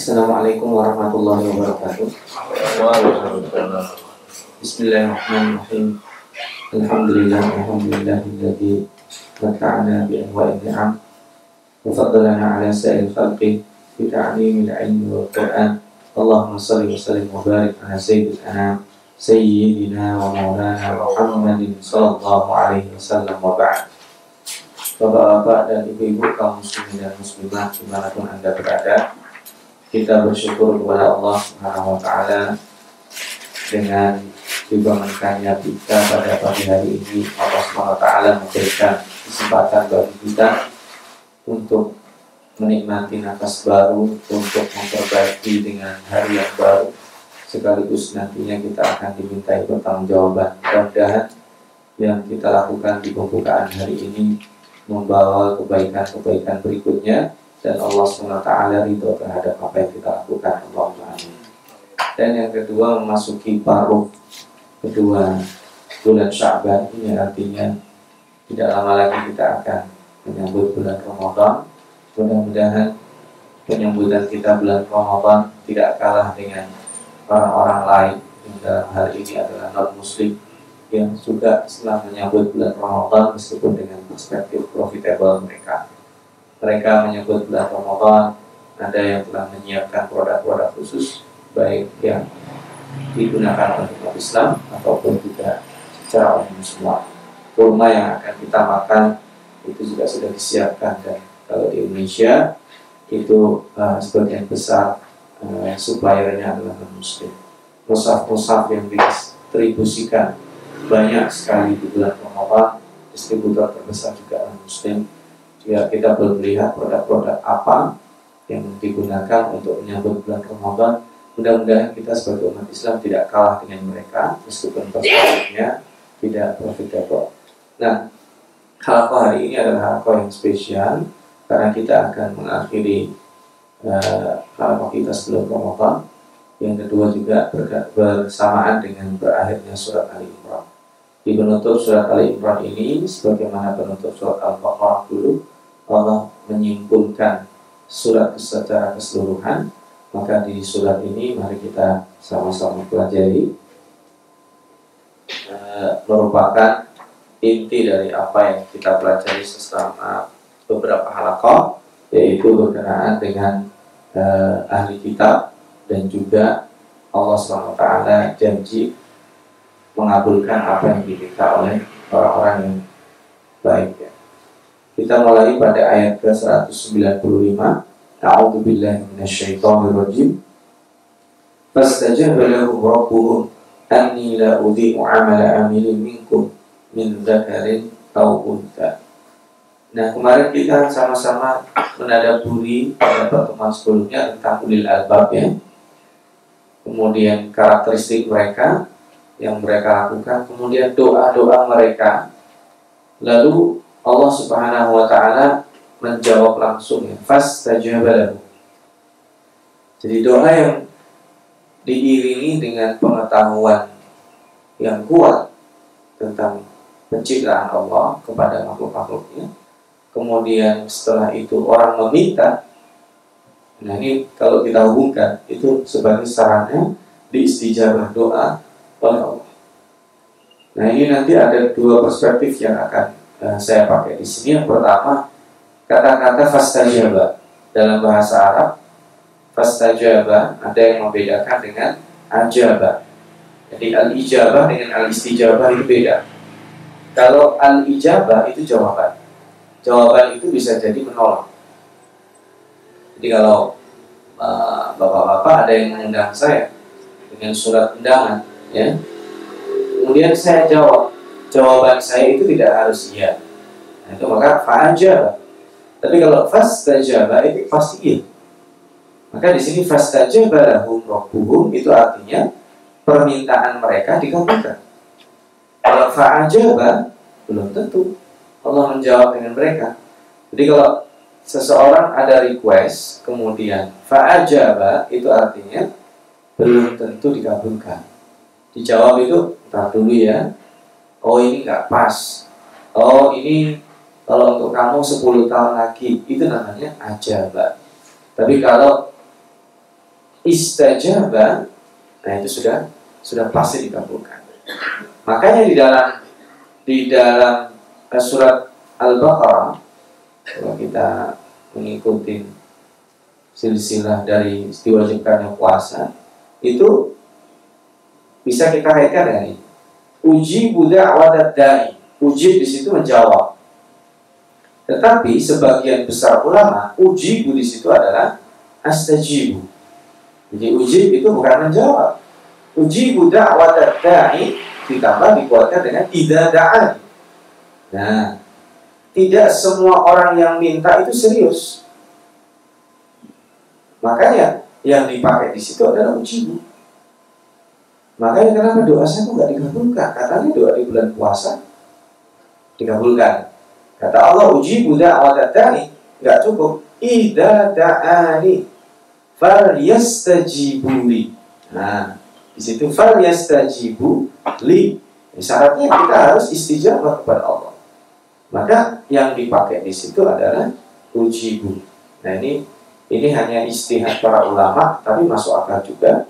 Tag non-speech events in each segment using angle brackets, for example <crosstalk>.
Assalamualaikum warahmatullahi wabarakatuh. Bismillahirrahmanirrahim. Alhamdulillah, alhamdulillahilladzi mata'ana bi anwa'in ni'am wa faddalana ala sa'il khalqi bi ta'limil ilmi wal Qur'an. Allahumma salli wa sallim wa barik ala sayyidil anam sayyidina wa maulana Muhammadin sallallahu alaihi wasallam wa ba'd. Bapak-bapak dan ibu-ibu kaum muslimin dan muslimah di mana pun anda berada, kita bersyukur kepada Allah Subhanahu wa taala dengan dibangunkannya kita pada pagi hari ini. Allah Subhanahu wa taala memberikan kesempatan bagi kita untuk menikmati nafas baru untuk memperbaiki dengan hari yang baru. Sekaligus nantinya kita akan dimintai pertanggungjawaban. Mudah-mudahan yang kita lakukan di pembukaan hari ini membawa kebaikan-kebaikan berikutnya dan Allah SWT ridho terhadap apa yang kita lakukan. Allahumma amin dan yang kedua memasuki paruh kedua bulan Syaban ini artinya tidak lama lagi kita akan menyambut bulan Ramadan. Mudah-mudahan penyambutan kita bulan Ramadan tidak kalah dengan orang-orang lain yang dalam hal ini adalah non muslim yang juga setelah menyambut bulan Ramadan meskipun dengan perspektif profitable mereka mereka menyebut bulan Ramadan ada yang telah menyiapkan produk-produk khusus baik yang digunakan oleh umat Islam ataupun juga secara umum semua. Kurma yang akan kita makan itu juga sudah disiapkan dan kalau di Indonesia itu uh, sebagian besar uh, suppliernya adalah muslim musaf-musaf yang distribusikan banyak sekali di bulan Ramadan distributor terbesar juga non muslim ya kita belum melihat produk-produk apa yang digunakan untuk menyambut bulan Ramadan. Mudah-mudahan kita sebagai umat Islam tidak kalah dengan mereka meskipun perspektifnya tidak profitable. Nah, halaqah hari ini adalah halaqah yang spesial karena kita akan mengakhiri uh, halaqah kita sebelum Ramadan. Yang kedua juga bersamaan dengan berakhirnya surat Ali Imran. Di penutup surat Ali Imran ini, sebagaimana penutup surat Al-Baqarah dulu, Allah menyimpulkan surat secara keseluruhan. Maka di surat ini mari kita sama-sama pelajari. E, merupakan inti dari apa yang kita pelajari selama beberapa halakoh yaitu berkenaan dengan e, ahli kitab dan juga Allah SWT janji mengabulkan apa yang diminta oleh orang-orang yang baik ya. Kita mulai pada ayat ke-195. A'udzu billahi minasyaitonir rajim. Fastajaba lahum rabbuhum anni la udhi'u 'amala 'amilin minkum min dzakarin aw untha. Nah, kemarin kita sama-sama menadaburi pada pertemuan sebelumnya tentang ulil albab ya. Kemudian karakteristik mereka yang mereka lakukan, kemudian doa-doa mereka. Lalu Allah Subhanahu wa taala menjawab langsung ya fastajabalahu. Jadi doa yang diiringi dengan pengetahuan yang kuat tentang penciptaan Allah kepada makhluk-makhluknya. Kemudian setelah itu orang meminta Nah ini kalau kita hubungkan itu sebagai sarana diistijabah doa oleh. Nah ini nanti ada dua perspektif yang akan uh, saya pakai. Di sini yang pertama kata-kata fastajaba. Dalam bahasa Arab fastajaba ada yang membedakan dengan ajaba. Jadi al-ijabah dengan al-istijabah itu beda. Kalau al-ijabah itu jawaban. Jawaban itu bisa jadi menolak jadi kalau eh, bapak-bapak uh, ada yang mengundang saya dengan surat undangan ya kemudian saya jawab jawaban saya itu tidak harus iya. Nah, itu maka fa'ajaba. Tapi kalau fastajaba itu pasti iya. Maka di sini fastajaba lahum rabbuhum itu artinya permintaan mereka dikabulkan. Kalau fa'ajaba belum tentu Allah menjawab dengan mereka. Jadi kalau seseorang ada request kemudian fa'ajaba itu artinya belum tentu dikabulkan. Dijawab itu tak dulu ya. Oh ini nggak pas. Oh ini kalau untuk kamu 10 tahun lagi. Itu namanya aja mbak tapi kalau istajaba, nah itu sudah sudah pasti dikabulkan. Makanya di dalam di dalam eh, surat Al-Baqarah kalau kita mengikuti silsilah dari diwajibkannya puasa itu bisa kita kaitkan dengan ini. Uji Buddha awadat dai. Uji di situ menjawab. Tetapi sebagian besar ulama uji di situ adalah astajibu. Jadi uji itu bukan menjawab. Uji Buddha awadat dai ditambah dikuatkan dengan tidak da'an. Nah, tidak semua orang yang minta itu serius. Makanya yang dipakai di situ adalah ujibu. Makanya kenapa doa saya kok nggak dikabulkan? Katanya doa di bulan puasa dikabulkan. Kata Allah uji buddha awadatani nggak cukup. Ida da'ani fal yastajibuli. Nah, di situ fal yastajibu li. Syaratnya kita harus istijabah kepada Allah. Maka yang dipakai di situ adalah ujibu. Nah ini ini hanya istihad para ulama, tapi masuk akal juga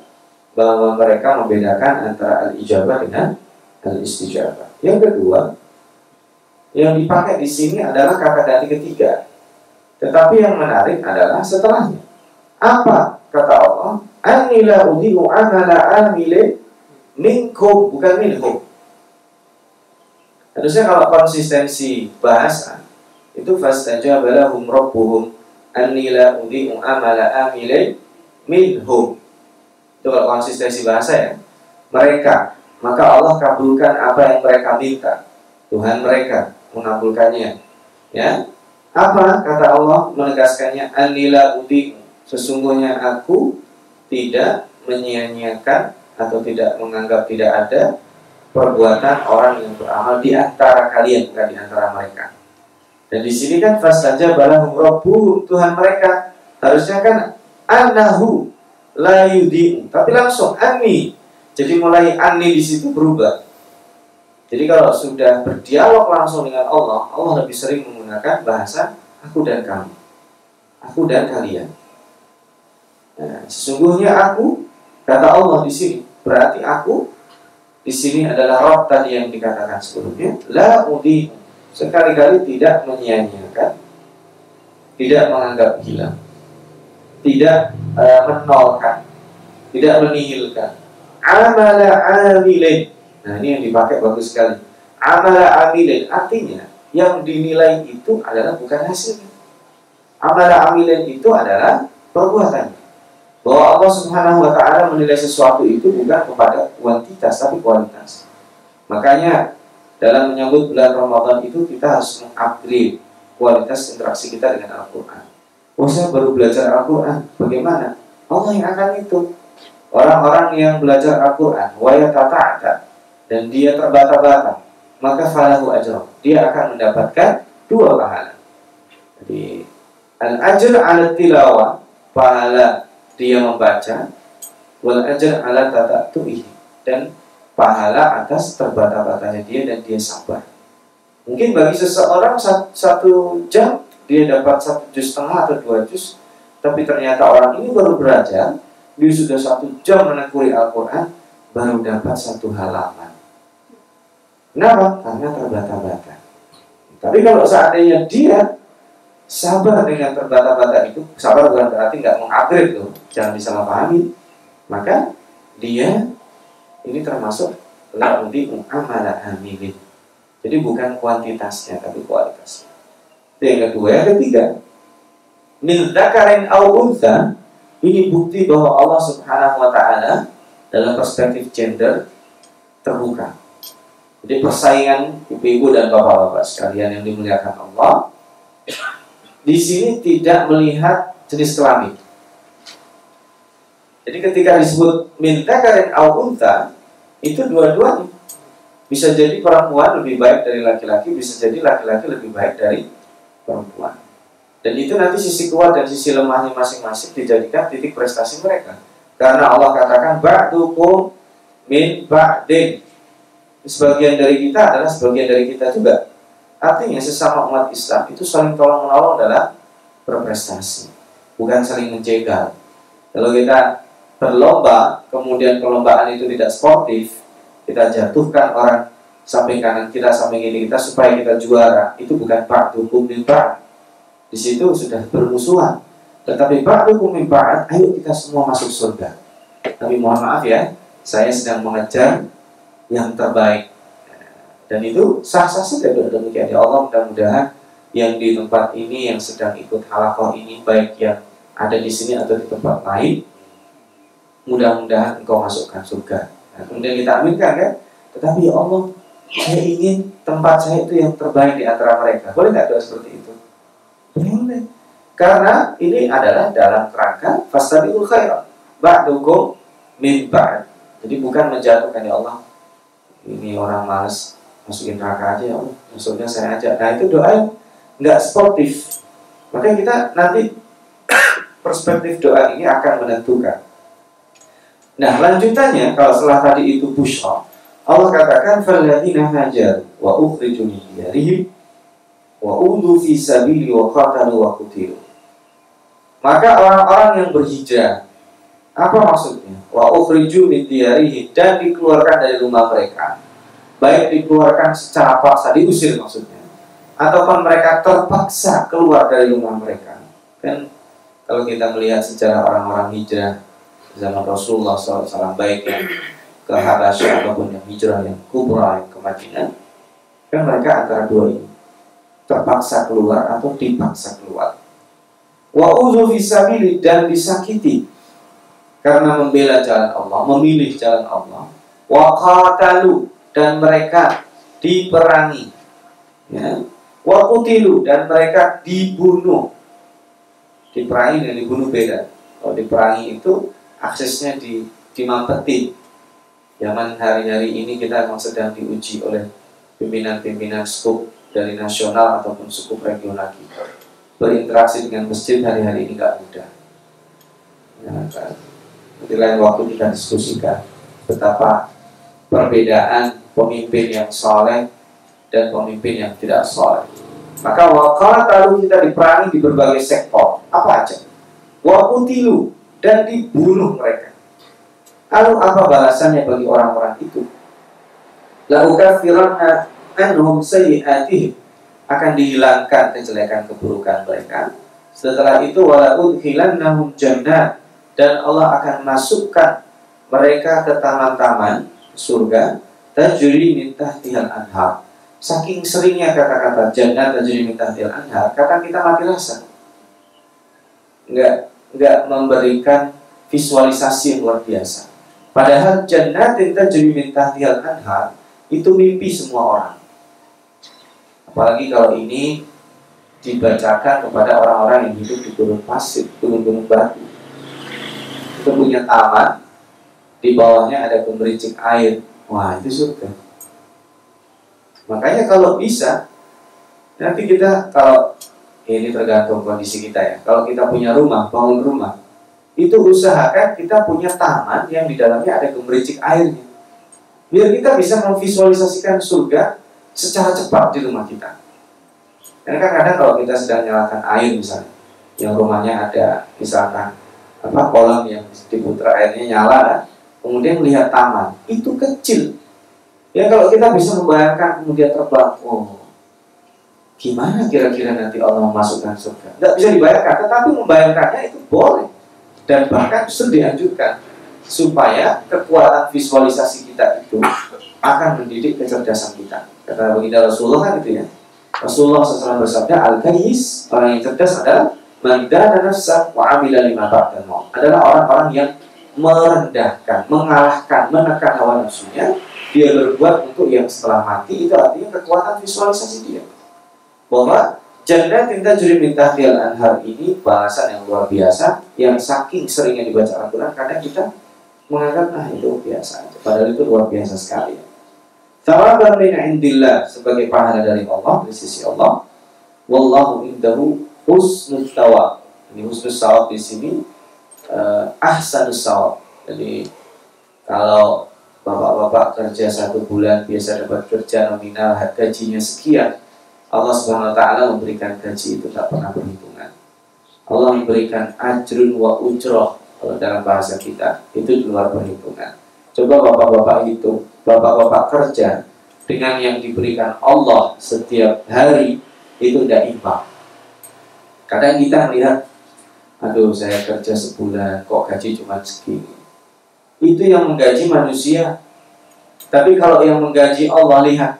bahwa mereka membedakan antara al-ijabah dengan al-istijabah. Yang kedua, yang dipakai di sini adalah kata ganti ketiga. Tetapi yang menarik adalah setelahnya. Apa kata Allah? Anila udi'u amala amile minkum bukan minhum. Harusnya kalau konsistensi bahasa itu fastajabahum rabbuhum anila udi'u amala amile minhum itu kalau konsistensi bahasa ya. Mereka maka Allah kabulkan apa yang mereka minta. Tuhan mereka mengabulkannya. Ya? Apa? Kata Allah menegaskannya anila udi sesungguhnya aku tidak menyia-nyiakan atau tidak menganggap tidak ada perbuatan orang yang beramal di antara kalian bukan di antara mereka. Dan di sini kan fas saja balahum Tuhan mereka. Harusnya kan anahu la yudi'u, tapi langsung ani. Jadi mulai ani di situ berubah. Jadi kalau sudah berdialog langsung dengan Allah, Allah lebih sering menggunakan bahasa aku dan kamu. Aku dan kalian. Nah, sesungguhnya aku kata Allah di sini berarti aku di sini adalah roh tadi yang dikatakan sebelumnya la udi sekali-kali tidak menyia-nyiakan tidak menganggap hilang tidak uh, menolkan, tidak menihilkan. Amala amilin. Nah ini yang dipakai bagus sekali. Amala amilin artinya yang dinilai itu adalah bukan hasilnya. Amala amilin itu adalah perbuatannya. Bahwa Allah Subhanahu wa taala menilai sesuatu itu bukan kepada kuantitas tapi kualitas. Makanya dalam menyambut bulan Ramadan itu kita harus mengupgrade kualitas interaksi kita dengan Al-Qur'an. Oh saya baru belajar Al-Quran. Bagaimana? Allah yang akan itu. Orang-orang yang belajar Al-Quran tata Dan dia terbata-bata Maka falahu ajr Dia akan mendapatkan dua pahala. Jadi Al-ajr ala tilawah Pahala dia membaca Wal ajr ala tata tu'ih Dan pahala atas terbata-batanya dia Dan dia sabar. Mungkin bagi seseorang satu jam dia dapat satu juz setengah atau dua juz, tapi ternyata orang ini baru belajar, dia sudah satu jam menekuni Al-Quran, baru dapat satu halaman. Kenapa? Karena terbata-bata. Tapi kalau seandainya dia sabar dengan terbata-bata itu, sabar bukan berarti nggak mengupgrade loh, jangan disalahpahami. Maka dia ini termasuk laudi amala amilin. Jadi bukan kuantitasnya tapi kualitasnya yang kedua, yang ketiga, min dzakarin au untha ini bukti bahwa Allah Subhanahu wa taala dalam perspektif gender terbuka. Jadi persaingan ibu-ibu dan bapak-bapak sekalian yang dimuliakan Allah di sini tidak melihat jenis kelamin. Jadi ketika disebut minta karen au unta itu dua-duanya bisa jadi perempuan lebih baik dari laki-laki, bisa jadi laki-laki lebih baik dari perempuan. Dan itu nanti sisi kuat dan sisi lemahnya masing-masing dijadikan titik prestasi mereka. Karena Allah katakan ba'dukum min ba'din. Sebagian dari kita adalah sebagian dari kita juga. Artinya sesama umat Islam itu saling tolong menolong dalam berprestasi, bukan saling menjegal. Kalau kita berlomba, kemudian perlombaan itu tidak sportif, kita jatuhkan orang samping kanan kita, samping kiri kita supaya kita juara, itu bukan pak hukum mimpa. Di situ sudah bermusuhan. Tetapi pak hukum mimpa, ayo kita semua masuk surga. Tapi mohon maaf ya, saya sedang mengejar yang terbaik. Dan itu sah-sah saja demikian ya Allah mudah-mudahan yang di tempat ini yang sedang ikut halakoh ini baik yang ada di sini atau di tempat lain mudah-mudahan engkau masukkan surga. Nah, kemudian kita aminkan kan? Tetapi ya Allah, saya ingin tempat saya itu yang terbaik di antara mereka. Boleh nggak doa seperti itu? Boleh. Karena ini adalah dalam kerangka fastabiqul khairat. Ba'dukum min ba'd. Jadi bukan menjatuhkan ya Allah. Ini orang malas masukin neraka aja ya Allah. Maksudnya saya aja. Nah itu doa yang nggak sportif. Makanya kita nanti <coughs> perspektif doa ini akan menentukan Nah, lanjutannya kalau setelah tadi itu bushra, Allah katakan falladzina hajar wa ukhriju min diyarihim wa udu fi sabili wa wa. Maka orang-orang yang berhijrah apa maksudnya? Wa ukhriju min diyarihim dan dikeluarkan dari rumah mereka. Baik dikeluarkan secara paksa diusir maksudnya ataupun mereka terpaksa keluar dari rumah mereka. Kan kalau kita melihat sejarah orang-orang hijrah zaman Rasulullah SAW baik yang ke Habasyah ataupun yang hijrah yang kubra yang ke Madinah kan mereka antara dua ini terpaksa keluar atau dipaksa keluar. Wa uzu fisabili dan disakiti. Karena membela jalan Allah memilih jalan Allah wa qatalu dan mereka diperangi. Ya. Wa kutilu dan mereka dibunuh. Diperangi dan dibunuh beda. Kalau diperangi itu aksesnya di dimampetin. Zaman hari-hari ini kita memang sedang diuji oleh pimpinan-pimpinan skup dari nasional ataupun skup regional kita. Berinteraksi dengan masjid hari-hari ini nggak mudah. Ya, kan? Di lain waktu kita diskusikan betapa perbedaan pemimpin yang soleh dan pemimpin yang tidak soleh. Maka wakala kalau kita diperangi di berbagai sektor, apa aja? Wakutilu dan dibunuh mereka. Lalu apa balasannya bagi orang-orang itu? Lakukan firana anhum sayyi'atihim akan dihilangkan kejelekan keburukan mereka. Setelah itu walaun hilannahum jannah dan Allah akan masukkan mereka ke taman-taman surga tajri min tahtihal anhar. Saking seringnya kata-kata jannah tajri min tahtihal anhar, kata kita mati rasa. Enggak nggak memberikan visualisasi yang luar biasa. Padahal jannatin tajri min tahtihal anhar itu mimpi semua orang. Apalagi kalau ini dibacakan kepada orang-orang yang hidup di gunung pasir, gunung-gunung batu. Itu punya taman, di bawahnya ada gemericik air. Wah, itu surga. Makanya kalau bisa, nanti kita kalau ini tergantung kondisi kita ya. Kalau kita punya rumah, bangun rumah, itu usahakan kita punya taman yang di dalamnya ada gemericik airnya. Biar kita bisa memvisualisasikan surga secara cepat di rumah kita. Karena kan kadang kalau kita sedang nyalakan air misalnya, yang rumahnya ada misalkan apa kolam yang diputar airnya nyala, kemudian melihat taman, itu kecil. Ya kalau kita bisa membayangkan kemudian terbang, oh Gimana kira-kira nanti Allah memasukkan surga? Tidak bisa dibayangkan, tetapi membayangkannya itu boleh. Dan bahkan justru dianjurkan supaya kekuatan visualisasi kita itu akan mendidik kecerdasan kita. Kata baginda Rasulullah kan itu ya. Rasulullah SAW bersabda, Al-Kayis, orang yang cerdas adalah Manda dan nafsa wa amila lima mau adalah orang-orang yang merendahkan, mengalahkan, menekan hawa nafsunya. Dia berbuat untuk yang setelah mati itu artinya kekuatan visualisasi dia bahwa jannah tinta juri minta tial anhar ini bahasan yang luar biasa yang saking seringnya dibaca Al-Quran kadang kita menganggap ah itu biasa aja. Padahal itu luar biasa sekali. Tawaban min indillah sebagai pahala dari Allah di sisi Allah. Wallahu indahu husnul tawab. Ini husnul sawab di sini uh, ahsanus sawab jadi kalau bapak-bapak kerja satu bulan biasa dapat kerja nominal gajinya sekian Allah Subhanahu wa taala memberikan gaji itu tak pernah berhitungan. Allah memberikan ajrun wa ujroh Kalau dalam bahasa kita itu di luar perhitungan. Coba bapak-bapak hitung, bapak-bapak kerja dengan yang diberikan Allah setiap hari itu tidak imbang. Kadang kita melihat, aduh saya kerja sebulan kok gaji cuma segini. Itu yang menggaji manusia. Tapi kalau yang menggaji Allah lihat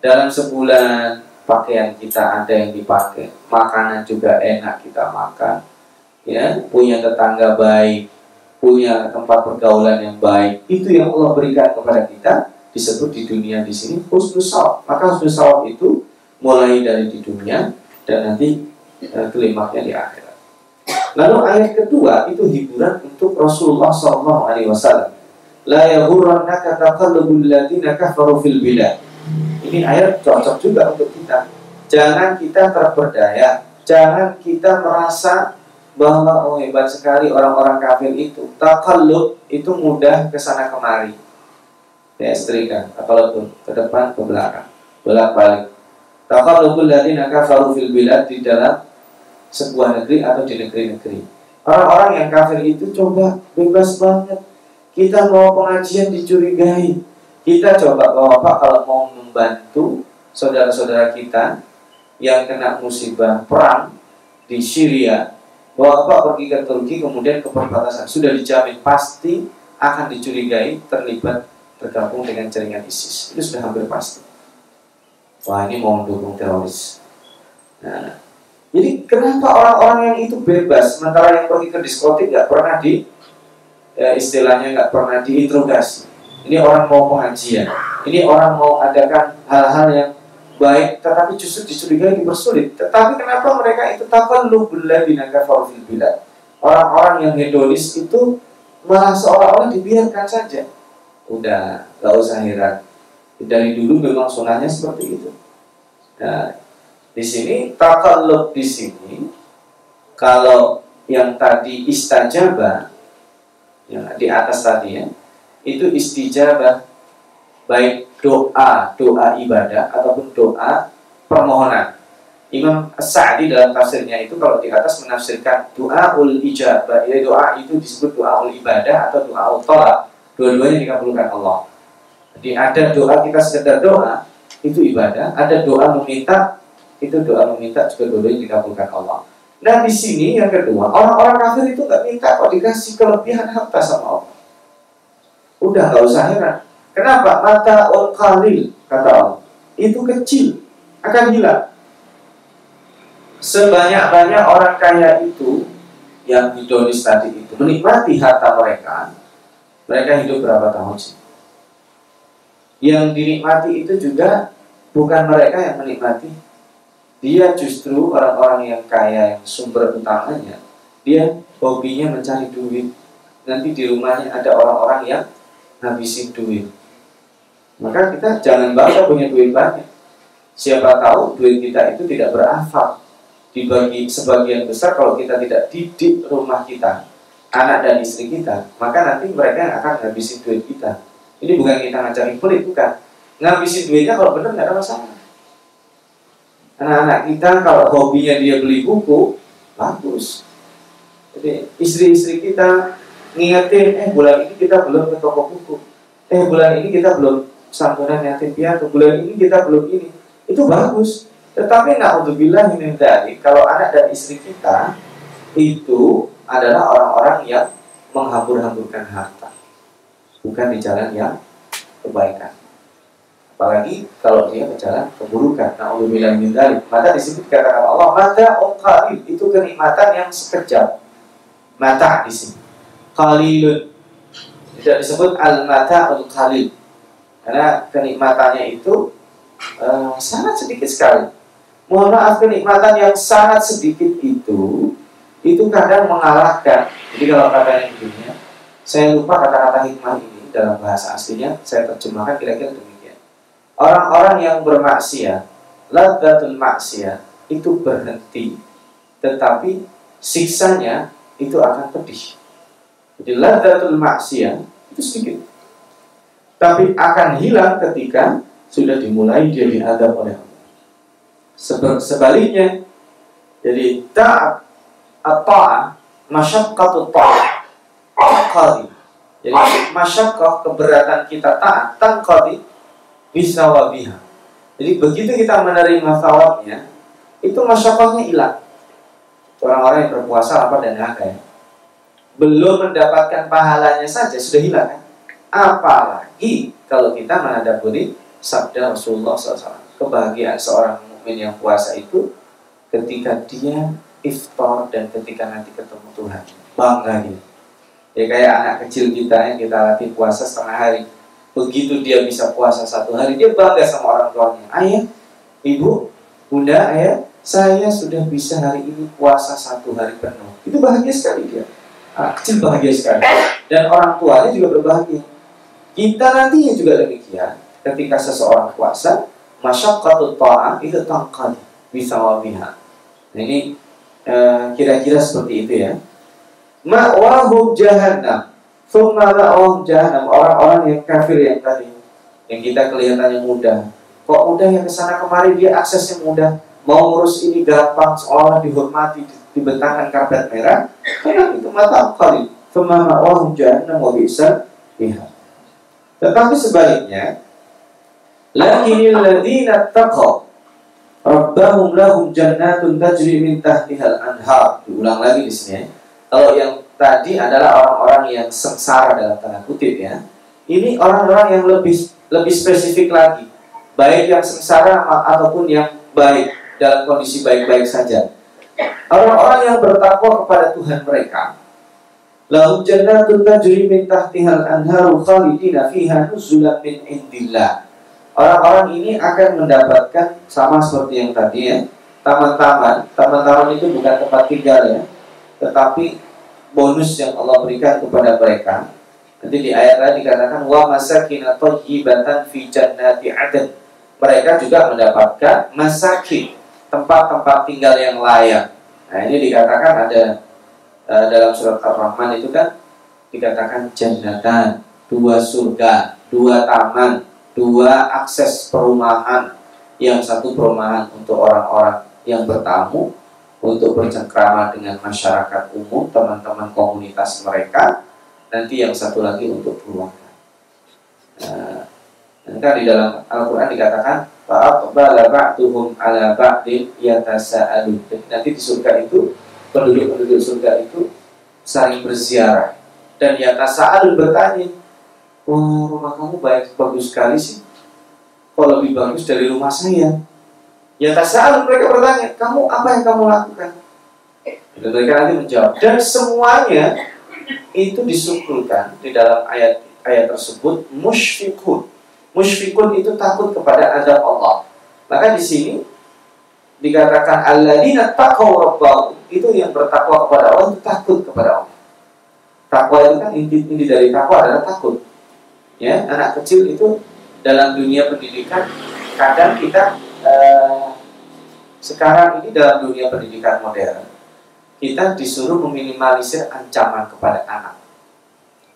dalam sebulan pakaian kita ada yang dipakai, makanan juga enak kita makan, ya punya tetangga baik, punya tempat pergaulan yang baik, itu yang Allah berikan kepada kita disebut di dunia di sini husnul sawab. Maka husnul sawab itu mulai dari di dunia dan nanti eh, klimaknya di akhirat. Lalu ayat kedua itu hiburan untuk Rasulullah Wasallam. La yahurrannaka taqallubul ladina kafaru fil bilad. Ini ayat cocok juga untuk kita. Jangan kita terperdaya, jangan kita merasa bahwa oh hebat sekali orang-orang kafir itu. Takallub itu mudah ke sana kemari. Ya setrika apalagi ke depan ke belakang. Bolak balik taqallubul ladzina kafaru fil bilad di dalam sebuah negeri atau di negeri-negeri. Orang-orang yang kafir itu coba bebas banget. Kita mau pengajian dicurigai kita coba bapak kalau mau membantu saudara-saudara kita yang kena musibah perang di Syria. Bapak pergi ke Turki kemudian ke perbatasan. Sudah dijamin pasti akan dicurigai terlibat bergabung dengan jaringan ISIS. Itu sudah hampir pasti. Wah ini mau mendukung teroris. Nah jadi kenapa orang-orang yang itu bebas? Sementara yang pergi ke diskotik nggak pernah di ya, istilahnya nggak pernah diinterogasi ini orang mau pengajian. Ini orang mau adakan hal-hal yang baik tetapi justru dicurigai dipersulit tetapi kenapa mereka itu takkan lu binaga fil bilad? Orang-orang yang hedonis itu malah seolah-olah dibiarkan saja. Udah gak usah heran. Dari dulu memang sunahnya seperti itu. Nah di sini takallub di sini kalau yang tadi istajabah yang di atas tadi ya itu istijabah baik doa doa ibadah ataupun doa permohonan Imam Sa'di dalam tafsirnya itu kalau di atas menafsirkan doa ul ijabah ya doa itu disebut doa ul ibadah atau doa ul tolak dua-duanya dikabulkan Allah. Jadi ada doa kita sekedar doa itu ibadah, ada doa meminta itu doa meminta juga dua-duanya dikabulkan Allah. Nah di sini yang kedua orang-orang kafir itu nggak minta kok dikasih kelebihan harta sama Allah. Udah nggak usah heran. Kenapa? Mata ul kalil kata Allah itu kecil akan hilang. Sebanyak-banyak orang kaya itu yang hidonis tadi itu menikmati harta mereka mereka hidup berapa tahun sih? Yang dinikmati itu juga bukan mereka yang menikmati. Dia justru orang-orang yang kaya yang sumber utamanya, dia hobinya mencari duit. Nanti di rumahnya ada orang-orang yang habisin duit. Maka kita jangan bangga punya duit banyak. Siapa tahu duit kita itu tidak berafak. Dibagi sebagian besar kalau kita tidak didik rumah kita anak dan istri kita, maka nanti mereka yang akan ngabisin duit kita. Ini bukan kita ngajarin pelit, bukan. Ngabisin duitnya kalau benar nggak ada masalah. Anak-anak kita kalau hobinya dia beli buku, bagus. Jadi istri-istri kita ngingetin, eh bulan ini kita belum ke toko buku. Eh bulan ini kita belum santunan yatim piatu. Bulan ini kita belum ini. Itu bagus. Tetapi nak untuk bilang ini dari kalau anak dan istri kita itu adalah orang-orang yang menghambur-hamburkan harta bukan di jalan yang kebaikan apalagi kalau dia ke jalan keburukan na'udzubillah min dzalik maka di sini dikatakan Allah mata qalil itu kenikmatan yang sekejap mata di sini qalilun tidak disebut al mata al qalil karena kenikmatannya itu uh, sangat sedikit sekali mohon maaf kenikmatan yang sangat sedikit itu itu kadang mengalahkan. Jadi kalau katanya dunia, saya lupa kata-kata hikmah ini dalam bahasa aslinya, saya terjemahkan kira-kira demikian. Orang-orang yang bermaksiat, ladatul maksiat itu berhenti, tetapi siksanya itu akan pedih. Jadi ladatul maksiat itu sedikit, tapi akan hilang ketika sudah dimulai dia diadab oleh Allah. Sebaliknya, jadi taat at-ta'ah, masyaqqatu ta'ah. tangkali. Jadi masyakoh keberatan kita taat tangkali bisa wabiha. Jadi begitu kita menerima thawabnya, itu masyakohnya hilang. Orang-orang yang berpuasa apa dan dahaga ya. Belum mendapatkan pahalanya saja sudah hilang kan? Apalagi kalau kita menadaburi sabda Rasulullah SAW. Kebahagiaan seorang mukmin yang puasa itu ketika dia iftar dan ketika nanti ketemu Tuhan. Bangga dia ya kayak anak kecil kita yang kita latih puasa setengah hari begitu dia bisa puasa satu hari dia bangga sama orang tuanya ayah ibu bunda ayah saya sudah bisa hari ini puasa satu hari penuh itu bahagia sekali dia anak kecil bahagia sekali. Dan orang tuanya juga berbahagia. Kita nantinya juga demikian ketika seseorang puasa masyaqqatul ta'am itu tangkal bisa wabiha nah, ini eh, kira-kira seperti itu ya. Ma'wahum jahannam. Thumma ma'wahum jahannam. Orang-orang yang kafir yang tadi Yang kita kelihatannya mudah. Kok mudah yang ke sana kemari? Dia aksesnya mudah. Mau ngurus ini gampang Seolah dihormati Dibentangkan karpet merah Karena itu mata kali Thumma ma'wahum jahannam Wa bisa lihat Tetapi sebaliknya Lakinil ladhina taqaw Rabbahum lahum jannatun tajri min tahtihal anhar Diulang lagi di sini ya kalau yang tadi adalah orang-orang yang sengsara dalam tanda kutip ya. Ini orang-orang yang lebih lebih spesifik lagi. Baik yang sengsara ataupun yang baik dalam kondisi baik-baik saja. Orang-orang yang bertakwa kepada Tuhan mereka. Lahum jannatun tajri min tahtihal anharu khalidina fiha nuzulan min indillah. Orang-orang ini akan mendapatkan sama seperti yang tadi ya. Taman-taman, taman-taman itu bukan tempat tinggal ya tetapi bonus yang Allah berikan kepada mereka nanti di ayat lain dikatakan wa masakin thayyibatan fi jannati adn mereka juga mendapatkan masakin tempat-tempat tinggal yang layak nah ini dikatakan ada uh, dalam surat Ar-Rahman itu kan dikatakan jannatan dua surga dua taman dua akses perumahan yang satu perumahan untuk orang-orang yang bertamu untuk bercengkrama dengan masyarakat umum, teman-teman komunitas mereka, nanti yang satu lagi untuk keluarga. Nah, nanti kan di dalam Al-Quran dikatakan Fa'aqbala ba'duhum ala ba'din yatasa'alun Nanti di surga itu Penduduk-penduduk surga itu Saling berziarah Dan yatasa'alun bertanya Wah rumah kamu baik bagus sekali sih Kok lebih bagus dari rumah saya Ya tasa'al mereka bertanya, kamu apa yang kamu lakukan? Dan mereka nanti menjawab. Dan semuanya itu disukulkan di dalam ayat ayat tersebut musyfikun. Musyfikun itu takut kepada adab Allah. Maka di sini dikatakan alladzina taqaw rabbahum itu yang bertakwa kepada Allah itu takut kepada Allah. Takwa itu kan inti, inti dari takwa adalah takut. Ya, anak kecil itu dalam dunia pendidikan kadang kita Eh, sekarang ini dalam dunia pendidikan modern kita disuruh meminimalisir ancaman kepada anak.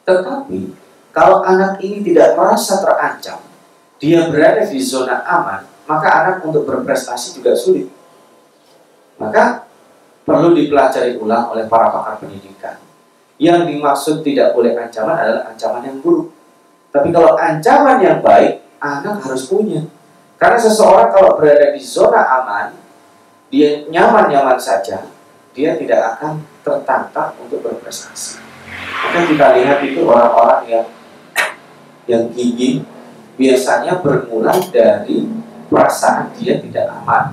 Tetapi kalau anak ini tidak merasa terancam, dia berada di zona aman, maka anak untuk berprestasi juga sulit. Maka perlu dipelajari ulang oleh para pakar pendidikan. Yang dimaksud tidak boleh ancaman adalah ancaman yang buruk. Tapi kalau ancaman yang baik, anak harus punya. Karena seseorang kalau berada di zona aman, dia nyaman-nyaman saja, dia tidak akan tertantang untuk berprestasi. Maka kita lihat itu orang-orang yang yang gigi biasanya bermula dari perasaan dia tidak aman.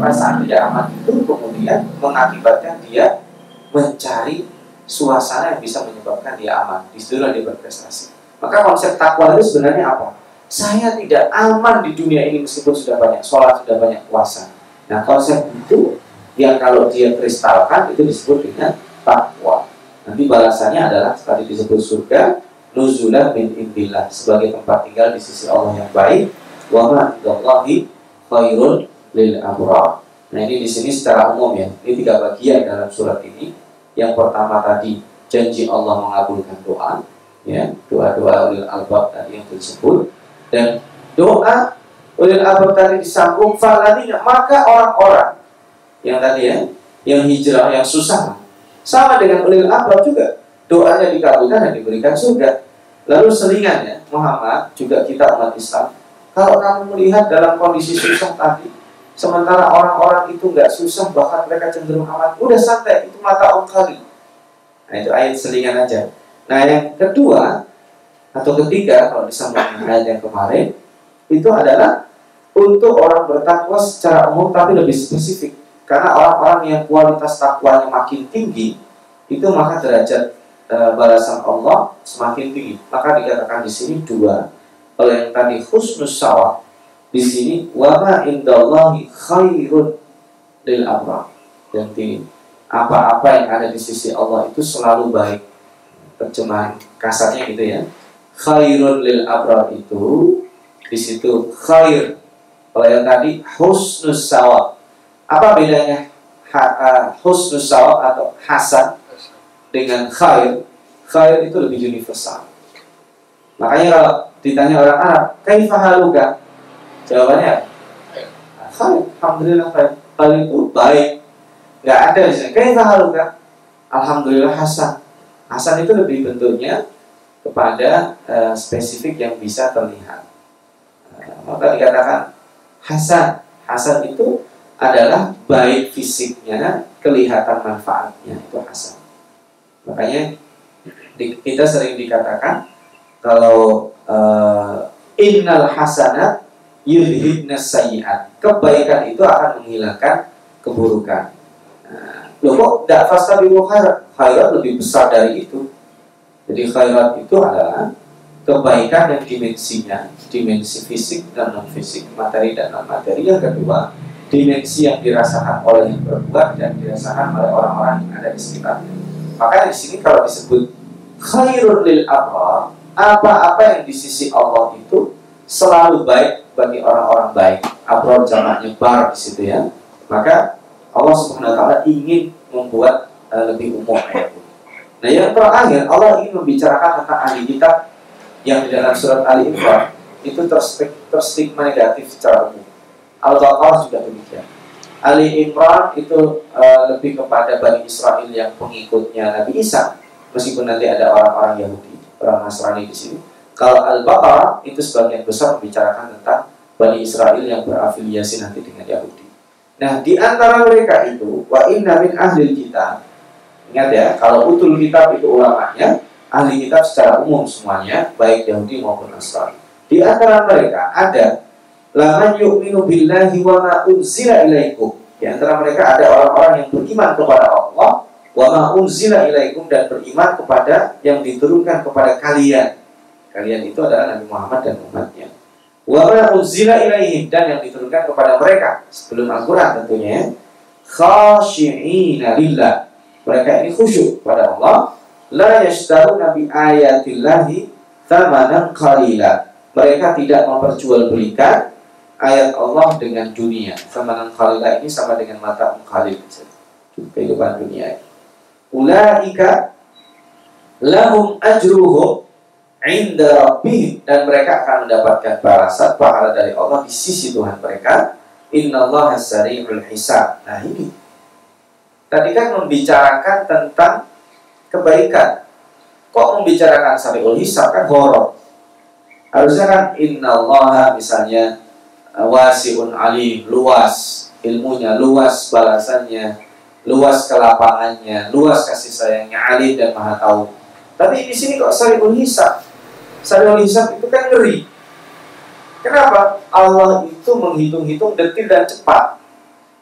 Perasaan tidak aman itu kemudian mengakibatkan dia mencari suasana yang bisa menyebabkan dia aman. Di situlah dia berprestasi. Maka konsep takwa itu sebenarnya apa? saya tidak aman di dunia ini meskipun sudah banyak sholat, sudah banyak puasa. Nah konsep itu yang kalau dia kristalkan itu disebut dengan takwa. Nanti balasannya adalah tadi disebut surga, nuzulah min indillah sebagai tempat tinggal di sisi Allah yang baik. Wa ma khairul lil abrar. Nah ini di sini secara umum ya. Ini tiga bagian dalam surat ini. Yang pertama tadi janji Allah mengabulkan doa, ya doa-doa ulil albab tadi yang disebut dan doa ulil albab tadi disambung faladina maka orang-orang yang tadi ya yang hijrah yang susah sama dengan ulil albab juga doanya dikabulkan dan diberikan surga. Lalu selingannya Muhammad juga kita umat Islam. Kalau kamu melihat dalam kondisi susah tadi, sementara orang-orang itu nggak susah bahkan mereka cenderung aman, udah santai itu mata kali. Nah itu ayat selingan aja. Nah yang kedua atau ketiga kalau disambung ayat yang kemarin itu adalah untuk orang bertakwa secara umum tapi lebih spesifik karena orang-orang yang kualitas takwanya makin tinggi itu maka derajat e, balasan Allah semakin tinggi. Maka dikatakan di sini dua. Kalau yang tadi husnus sawab di sini wama indallahi khairun lil abrar jadi apa-apa yang ada di sisi Allah itu selalu baik. Terjemahan kasarnya gitu ya. Khairun lil abrar itu di situ khair. Kalau yang tadi husnus sawab. Apa bedanya? Ha, uh, husnus sawab atau hasan dengan khair? Khair itu lebih universal. Makanya kalau ditanya orang Arab, kaifa haluka? Jawabannya khair. Alhamdulillah khair. Khair itu baik. Nggak ada di sini. Kaifa haluka? Alhamdulillah hasan. Hasan itu lebih bentuknya kepada uh, spesifik yang bisa terlihat. Uh, maka dikatakan hasan. Hasan itu adalah baik fisiknya, kelihatan manfaatnya itu hasan. Makanya di, kita sering dikatakan kalau uh, innal hasanat yudhibna sayyiat. Kebaikan itu akan menghilangkan keburukan. Nah, loh kok tidak fastabiqul khairat? Lebih besar dari itu. Jadi khairat itu adalah kebaikan yang dimensinya, dimensi fisik dan non fisik, materi dan non materi. Yang kedua, dimensi yang dirasakan oleh yang berbuat dan dirasakan oleh orang-orang yang ada di sekitarnya. Maka di sini kalau disebut khairul lil abrar, apa-apa yang di sisi Allah itu selalu baik bagi orang-orang baik. Abrar jamaknya bar di situ ya. Maka Allah Subhanahu wa taala ingin membuat uh, lebih umum ayat. Nah, yang terakhir Allah ingin membicarakan tentang ahli kitab yang di dalam surat Ali Imran itu terstigma negatif secara umum Al-Baqarah juga demikian. Ali Imran itu uh, lebih kepada Bani Israel yang pengikutnya Nabi Isa, meskipun nanti ada orang-orang Yahudi, orang Nasrani di sini. Kalau Al-Baqarah itu sebagian besar membicarakan tentang Bani Israel yang berafiliasi nanti dengan Yahudi. Nah, di antara mereka itu, wa inna min ahli kitab, ingat ya, kalau utul kitab itu ulamanya, ahli kitab secara umum semuanya, baik Yahudi maupun Nasrani. Di antara mereka ada Laman yu'minu billahi wa ma unzila ilaikum. Di antara mereka ada orang-orang yang beriman kepada Allah wa ma unzila ilaikum dan beriman kepada yang diturunkan kepada kalian. Kalian itu adalah Nabi Muhammad dan umatnya. Wa ma unzila ilaihim dan yang diturunkan kepada mereka sebelum Al-Qur'an tentunya. Khashi'ina lillah. Mereka ini khusyuk pada Allah. La yashtaruna bi ayatillahi thamanan qalila. Mereka tidak memperjualbelikan ayat Allah dengan dunia. Sama dengan khalilah ini sama dengan mata mukhalil kehidupan dunia ini. Ulaika lahum ajruhum inda rabbihim dan mereka akan mendapatkan balasan pahala dari Allah di sisi Tuhan mereka. Innallaha sari'ul hisab. Nah ini tadi kan membicarakan tentang kebaikan. Kok membicarakan sari'ul hisab kan horor. Harusnya kan innallaha misalnya wasiun alim, luas ilmunya, luas balasannya, luas kelapangannya, luas kasih sayangnya, alim dan maha tahu. Tapi di sini kok sarihul hisab. Sarihul hisab itu kan ngeri. Kenapa? Allah itu menghitung-hitung detil dan cepat.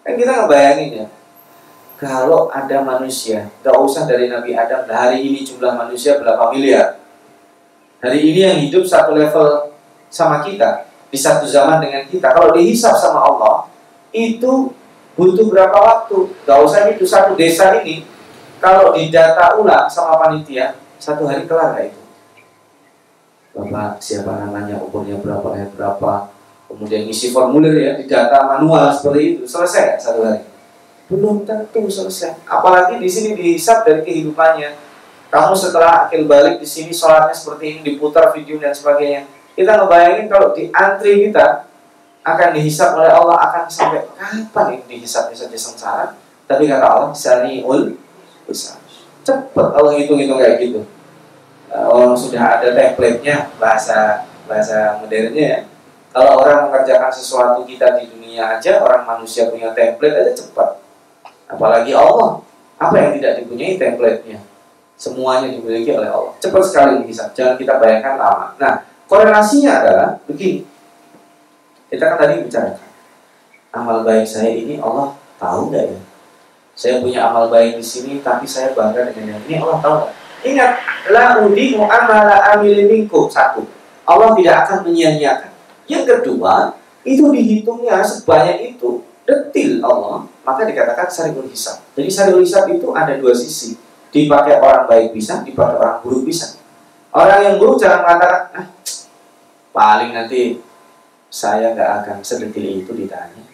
Kan kita ngebayangin ya. Kalau ada manusia, gak usah dari Nabi Adam, hari ini jumlah manusia berapa miliar. Hari ini yang hidup satu level sama kita, di satu zaman dengan kita. Kalau dihisap sama Allah, itu butuh berapa waktu? Gak usah itu satu desa ini. Kalau didata ulang sama panitia, satu hari kelar gak itu? Bapak siapa namanya, umurnya berapa, lahir berapa, kemudian isi formulir ya, didata manual seperti itu, selesai gak satu hari? Belum tentu selesai. Apalagi di sini dihisap dari kehidupannya. Kamu setelah akil balik di sini sholatnya seperti ini diputar video dan sebagainya kita ngebayangin kalau di antri kita akan dihisap oleh Allah akan sampai kapan ini dihisapnya saja sengsara. Tapi kata Allah, sari'ul bisa cepet kalau hitung-hitung kayak gitu. Uh, orang sudah ada template-nya bahasa bahasa modernnya ya. Kalau orang mengerjakan sesuatu kita di dunia aja orang manusia punya template aja cepat apalagi Allah. Apa yang tidak dipunyai template-nya? Semuanya dimiliki oleh Allah. Cepat sekali bisa jangan kita bayangkan lama. Nah korelasinya adalah begini. Kita kan tadi bicarakan amal baik saya ini Allah tahu nggak ya? Saya punya amal baik di sini tapi saya bangga dengan yang ini Allah tahu nggak? Ingat la udimu amala amil minkum. Satu Allah tidak akan menyia-nyiakan. Yang kedua itu dihitungnya sebanyak itu detil Allah maka dikatakan syariul hisab. Jadi syariul hisab itu ada dua sisi. Dipakai orang baik bisa dipakai orang buruk bisa. Orang yang buruk jangan mengatakan ah, paling nanti saya nggak akan sedetil itu ditanya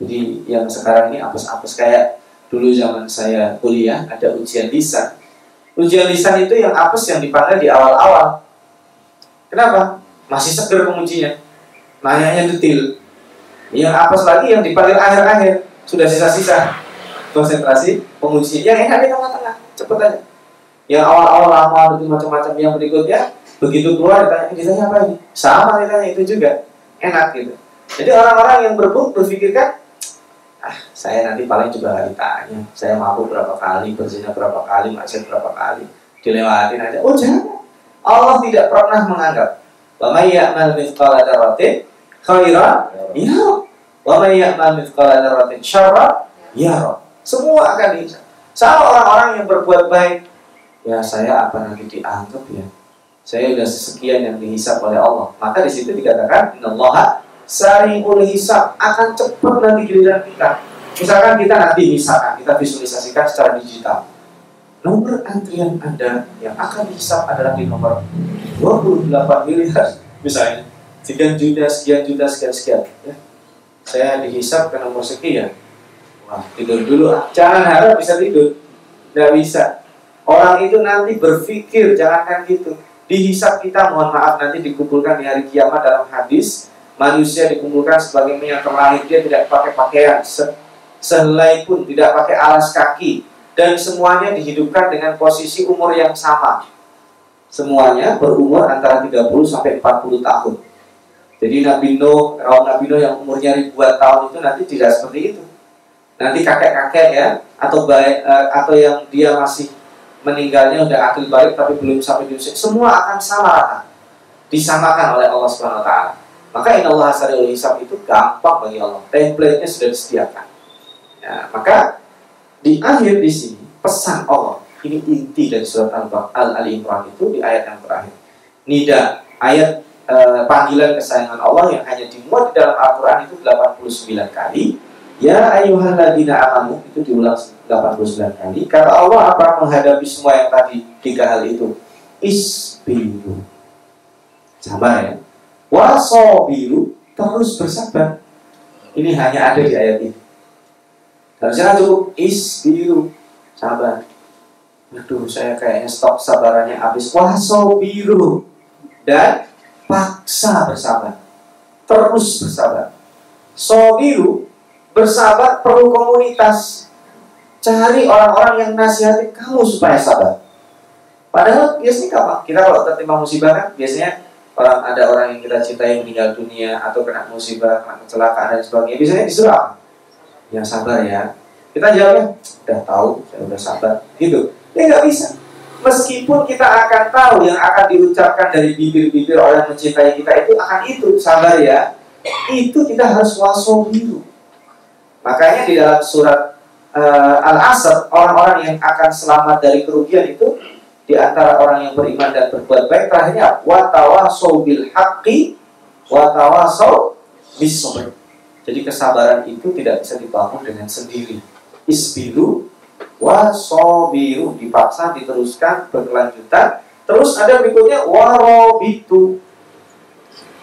jadi yang sekarang ini apes-apes kayak dulu zaman saya kuliah ada ujian lisan. Ujian lisan itu yang apes yang dipanggil di awal-awal. Kenapa? Masih seger pengujinya. Nanyanya detil. Yang apes lagi yang dipanggil akhir-akhir. Sudah sisa-sisa. Konsentrasi penguji. Yang enak di tengah-tengah. Cepet aja. Yang awal-awal lama itu macam-macam yang berikutnya begitu keluar ditanya, ditanya apa ini? Sama ditanya itu juga. Enak gitu. Jadi orang-orang yang berbuk berpikirkan ah saya nanti paling juga nggak ditanya saya mampu berapa kali berzina berapa kali maksiat berapa kali dilewatin aja oh jangan Allah tidak pernah menganggap wa may ya'mal mithqala dzarratin ya wa may ya'mal mithqala dzarratin syarra ya semua akan dihisab sama orang-orang yang berbuat baik ya saya apa nanti dianggap ya saya sudah sekian yang dihisap oleh Allah maka di situ dikatakan innallaha sariul hisab akan cepat nanti giliran kita. Misalkan kita nanti misalkan kita visualisasikan secara digital. Nomor antrian Anda yang akan dihisap adalah di nomor 28 miliar misalnya. Sekian juta, sekian juta, sekian sekian. Ya. Saya dihisap ke nomor sekian. Wah, tidur dulu. Jangan harap bisa tidur. Tidak bisa. Orang itu nanti berpikir, jangankan gitu. Dihisap kita, mohon maaf, nanti dikumpulkan di hari kiamat dalam hadis. Manusia dikumpulkan sebagai yang terlahir. Dia tidak pakai pakaian. Se sehelai pun tidak pakai alas kaki. Dan semuanya dihidupkan dengan posisi umur yang sama. Semuanya berumur antara 30 sampai 40 tahun. Jadi Nabi Nuh, kaum Nabi Nuh yang umurnya ribuan tahun itu nanti tidak seperti itu. Nanti kakek-kakek ya atau baik uh, atau yang dia masih meninggalnya udah akil balik tapi belum sampai di semua akan sama rata disamakan oleh Allah Subhanahu wa taala maka inna Allah asariul hisab itu gampang bagi Allah. Template-nya sudah disediakan. Ya, maka di akhir di sini pesan Allah ini inti dari surat Al-Ali Imran itu di ayat yang terakhir. Nida ayat e, panggilan kesayangan Allah yang hanya dimuat di dalam Al-Quran itu 89 kali. Ya ayyuhalladzina amanu itu diulang 89 kali. Kata Allah apa menghadapi semua yang tadi tiga hal itu? Isbiru. Sabar ya wasobiru terus bersabar. Ini hanya ada di ayat ini. Harusnya cukup isbiru sabar. Aduh, saya kayaknya stop sabarannya habis. Wasobiru dan paksa bersabar. Terus bersabar. Sobiru bersabar perlu komunitas. Cari orang-orang yang nasihati kamu supaya sabar. Padahal biasanya apa? Kita kalau tertimpa musibah kan biasanya orang ada orang yang kita cintai meninggal dunia atau kena musibah, kena kecelakaan dan sebagainya, biasanya disuruh apa? Yang sabar ya. Kita jawabnya, udah tahu, saya udah sabar, gitu. Ya nggak bisa. Meskipun kita akan tahu yang akan diucapkan dari bibir-bibir orang mencintai kita itu akan itu sabar ya. Itu kita harus wasobiru. Makanya di dalam surat uh, Al-Asr orang-orang yang akan selamat dari kerugian itu di antara orang yang beriman dan berbuat baik terakhirnya watawasau bil haqqi watawasau bis Jadi kesabaran itu tidak bisa dibangun dengan sendiri. Isbiru wasobiru dipaksa diteruskan berkelanjutan. Terus ada berikutnya warobitu.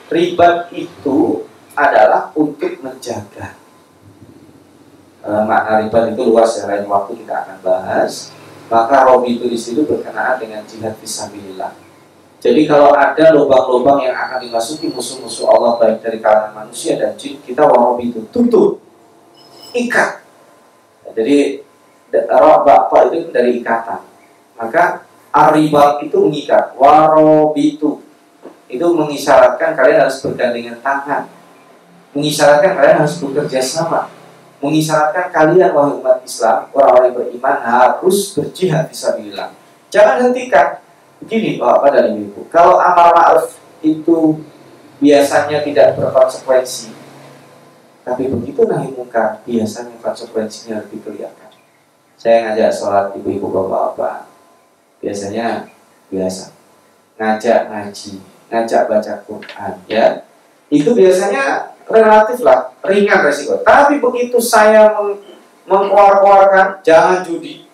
Ribat itu adalah untuk menjaga. E, makna ribat itu luas ya, lain waktu kita akan bahas maka robi itu di situ berkenaan dengan jihad fisabilillah. Jadi kalau ada lubang-lubang yang akan dimasuki musuh-musuh Allah baik dari kalangan manusia dan jin, kita warobi itu tutup, ikat. Jadi Roba itu dari ikatan. Maka arribat itu mengikat. Warobitu itu mengisyaratkan kalian harus bergandengan tangan. Mengisyaratkan kalian harus bekerja sama. Mengisyaratkan kalian wahai umat Islam, orang-orang yang beriman harus berjihad fisabilillah. Jangan hentikan. Begini, Bapak dan Ibu, kalau amal ma'ruf itu biasanya tidak berkonsekuensi, tapi begitu nahi muka biasanya konsekuensinya lebih kelihatan. Saya ngajak sholat ibu-ibu bapak-bapak, biasanya biasa ngajak ngaji, ngajak baca Quran, ya itu biasanya relatif lah ringan resiko. Tapi begitu saya meng mengkeluarkan jangan judi,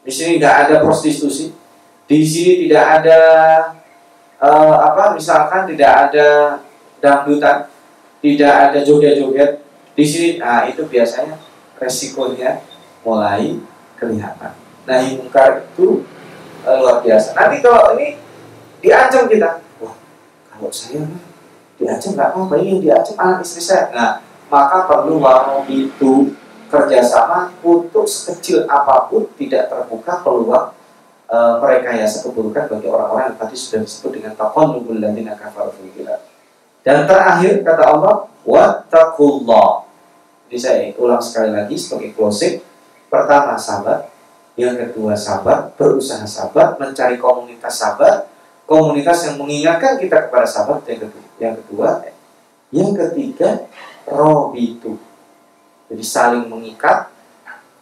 di sini tidak ada prostitusi, di sini tidak ada uh, apa misalkan tidak ada dangdutan, tidak ada joget-joget. Di sini, nah itu biasanya resikonya mulai kelihatan. Nah, mungkar itu uh, luar biasa. Nanti kalau ini diancam kita, wah kalau saya diancam nggak apa-apa ini diancam anak istri saya. Nah, maka perlu warung itu kerjasama untuk sekecil apa pun tidak terbuka peluang e, mereka ya keburukan bagi orang-orang yang tadi sudah disebut dengan taqallubul ladzina kafaru fil Dan terakhir kata Allah, wattaqullah. Jadi saya ulang sekali lagi sebagai closing. Pertama sabar, yang kedua sabar, berusaha sabar, mencari komunitas sabar, komunitas yang mengingatkan kita kepada sabar. Yang kedua, yang kedua, yang ketiga, robitu. Jadi saling mengikat,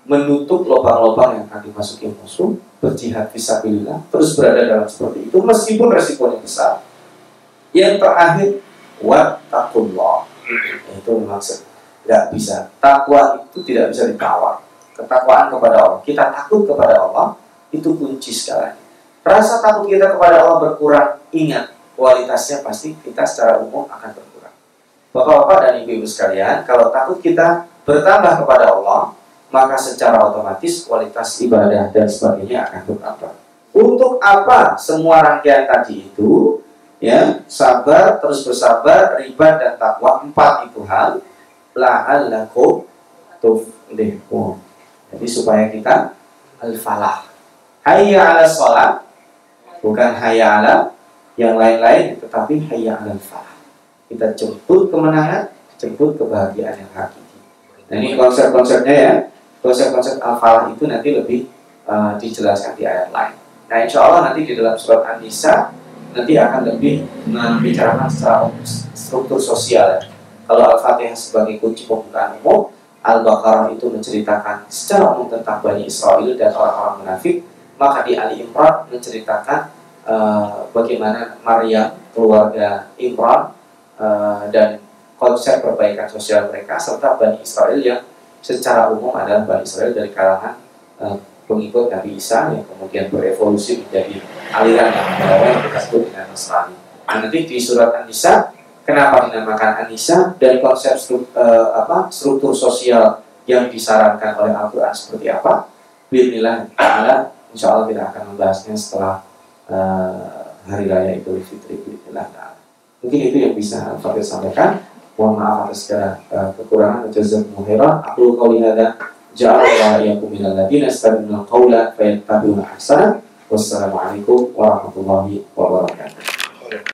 menutup lubang-lubang yang akan dimasuki musuh, berjihad visabilillah, terus berada dalam seperti itu, meskipun resikonya besar. Yang terakhir, wattaqullah. Itu maksud. Nggak bisa. Takwa itu tidak bisa ditawar ketakwaan kepada Allah. Kita takut kepada Allah itu kunci sekali rasa takut kita kepada Allah berkurang ingat kualitasnya pasti kita secara umum akan berkurang. Bapak-bapak dan ibu-ibu sekalian kalau takut kita bertambah kepada Allah maka secara otomatis kualitas ibadah dan sebagainya akan bertambah. Untuk apa semua rangkaian tadi itu? Ya sabar terus bersabar riba dan takwa empat itu hal. La'allakum tuflihun. Jadi supaya kita al-falah. Hayya ala sholat bukan hayya ala yang lain-lain tetapi hayya ala falah kita jemput kemenangan jemput kebahagiaan yang hakiki. Nah ini konsep-konsepnya ya konsep-konsep al-falah itu nanti lebih uh, dijelaskan di ayat lain. Nah insya Allah nanti di dalam surat An-Nisa nanti akan lebih membicarakan secara struktur sosial. Kalau Al-Fatihah sebagai kunci pembukaan umum, Al-Baqarah itu menceritakan secara umum tentang Bani Israel dan orang-orang munafik, maka di Ali Imran menceritakan uh, bagaimana Maryam, keluarga Imran, uh, dan konsep perbaikan sosial mereka, serta Bani Israel yang secara umum adalah Bani Israel dari kalangan uh, pengikut Nabi Isa yang kemudian berevolusi menjadi aliran yang membawa yang kita dengan Nasrani. Nah, nanti di surat An-Nisa kenapa dinamakan An-Nisa dan konsep struktur, uh, eh, apa, struktur sosial yang disarankan oleh Al-Quran seperti apa? Bismillah Insya Allah kita akan membahasnya setelah uh, Hari Raya Idul Fitri Bismillah Ta'ala Mungkin itu yang bisa Fadil sampaikan. Mohon maaf atas segala uh, kekurangan Jazakumullah khairan. Aku kali ada ja'ala yakum minal ladina istabinul qawla fayattabi'una ahsana. Wassalamualaikum warahmatullahi wabarakatuh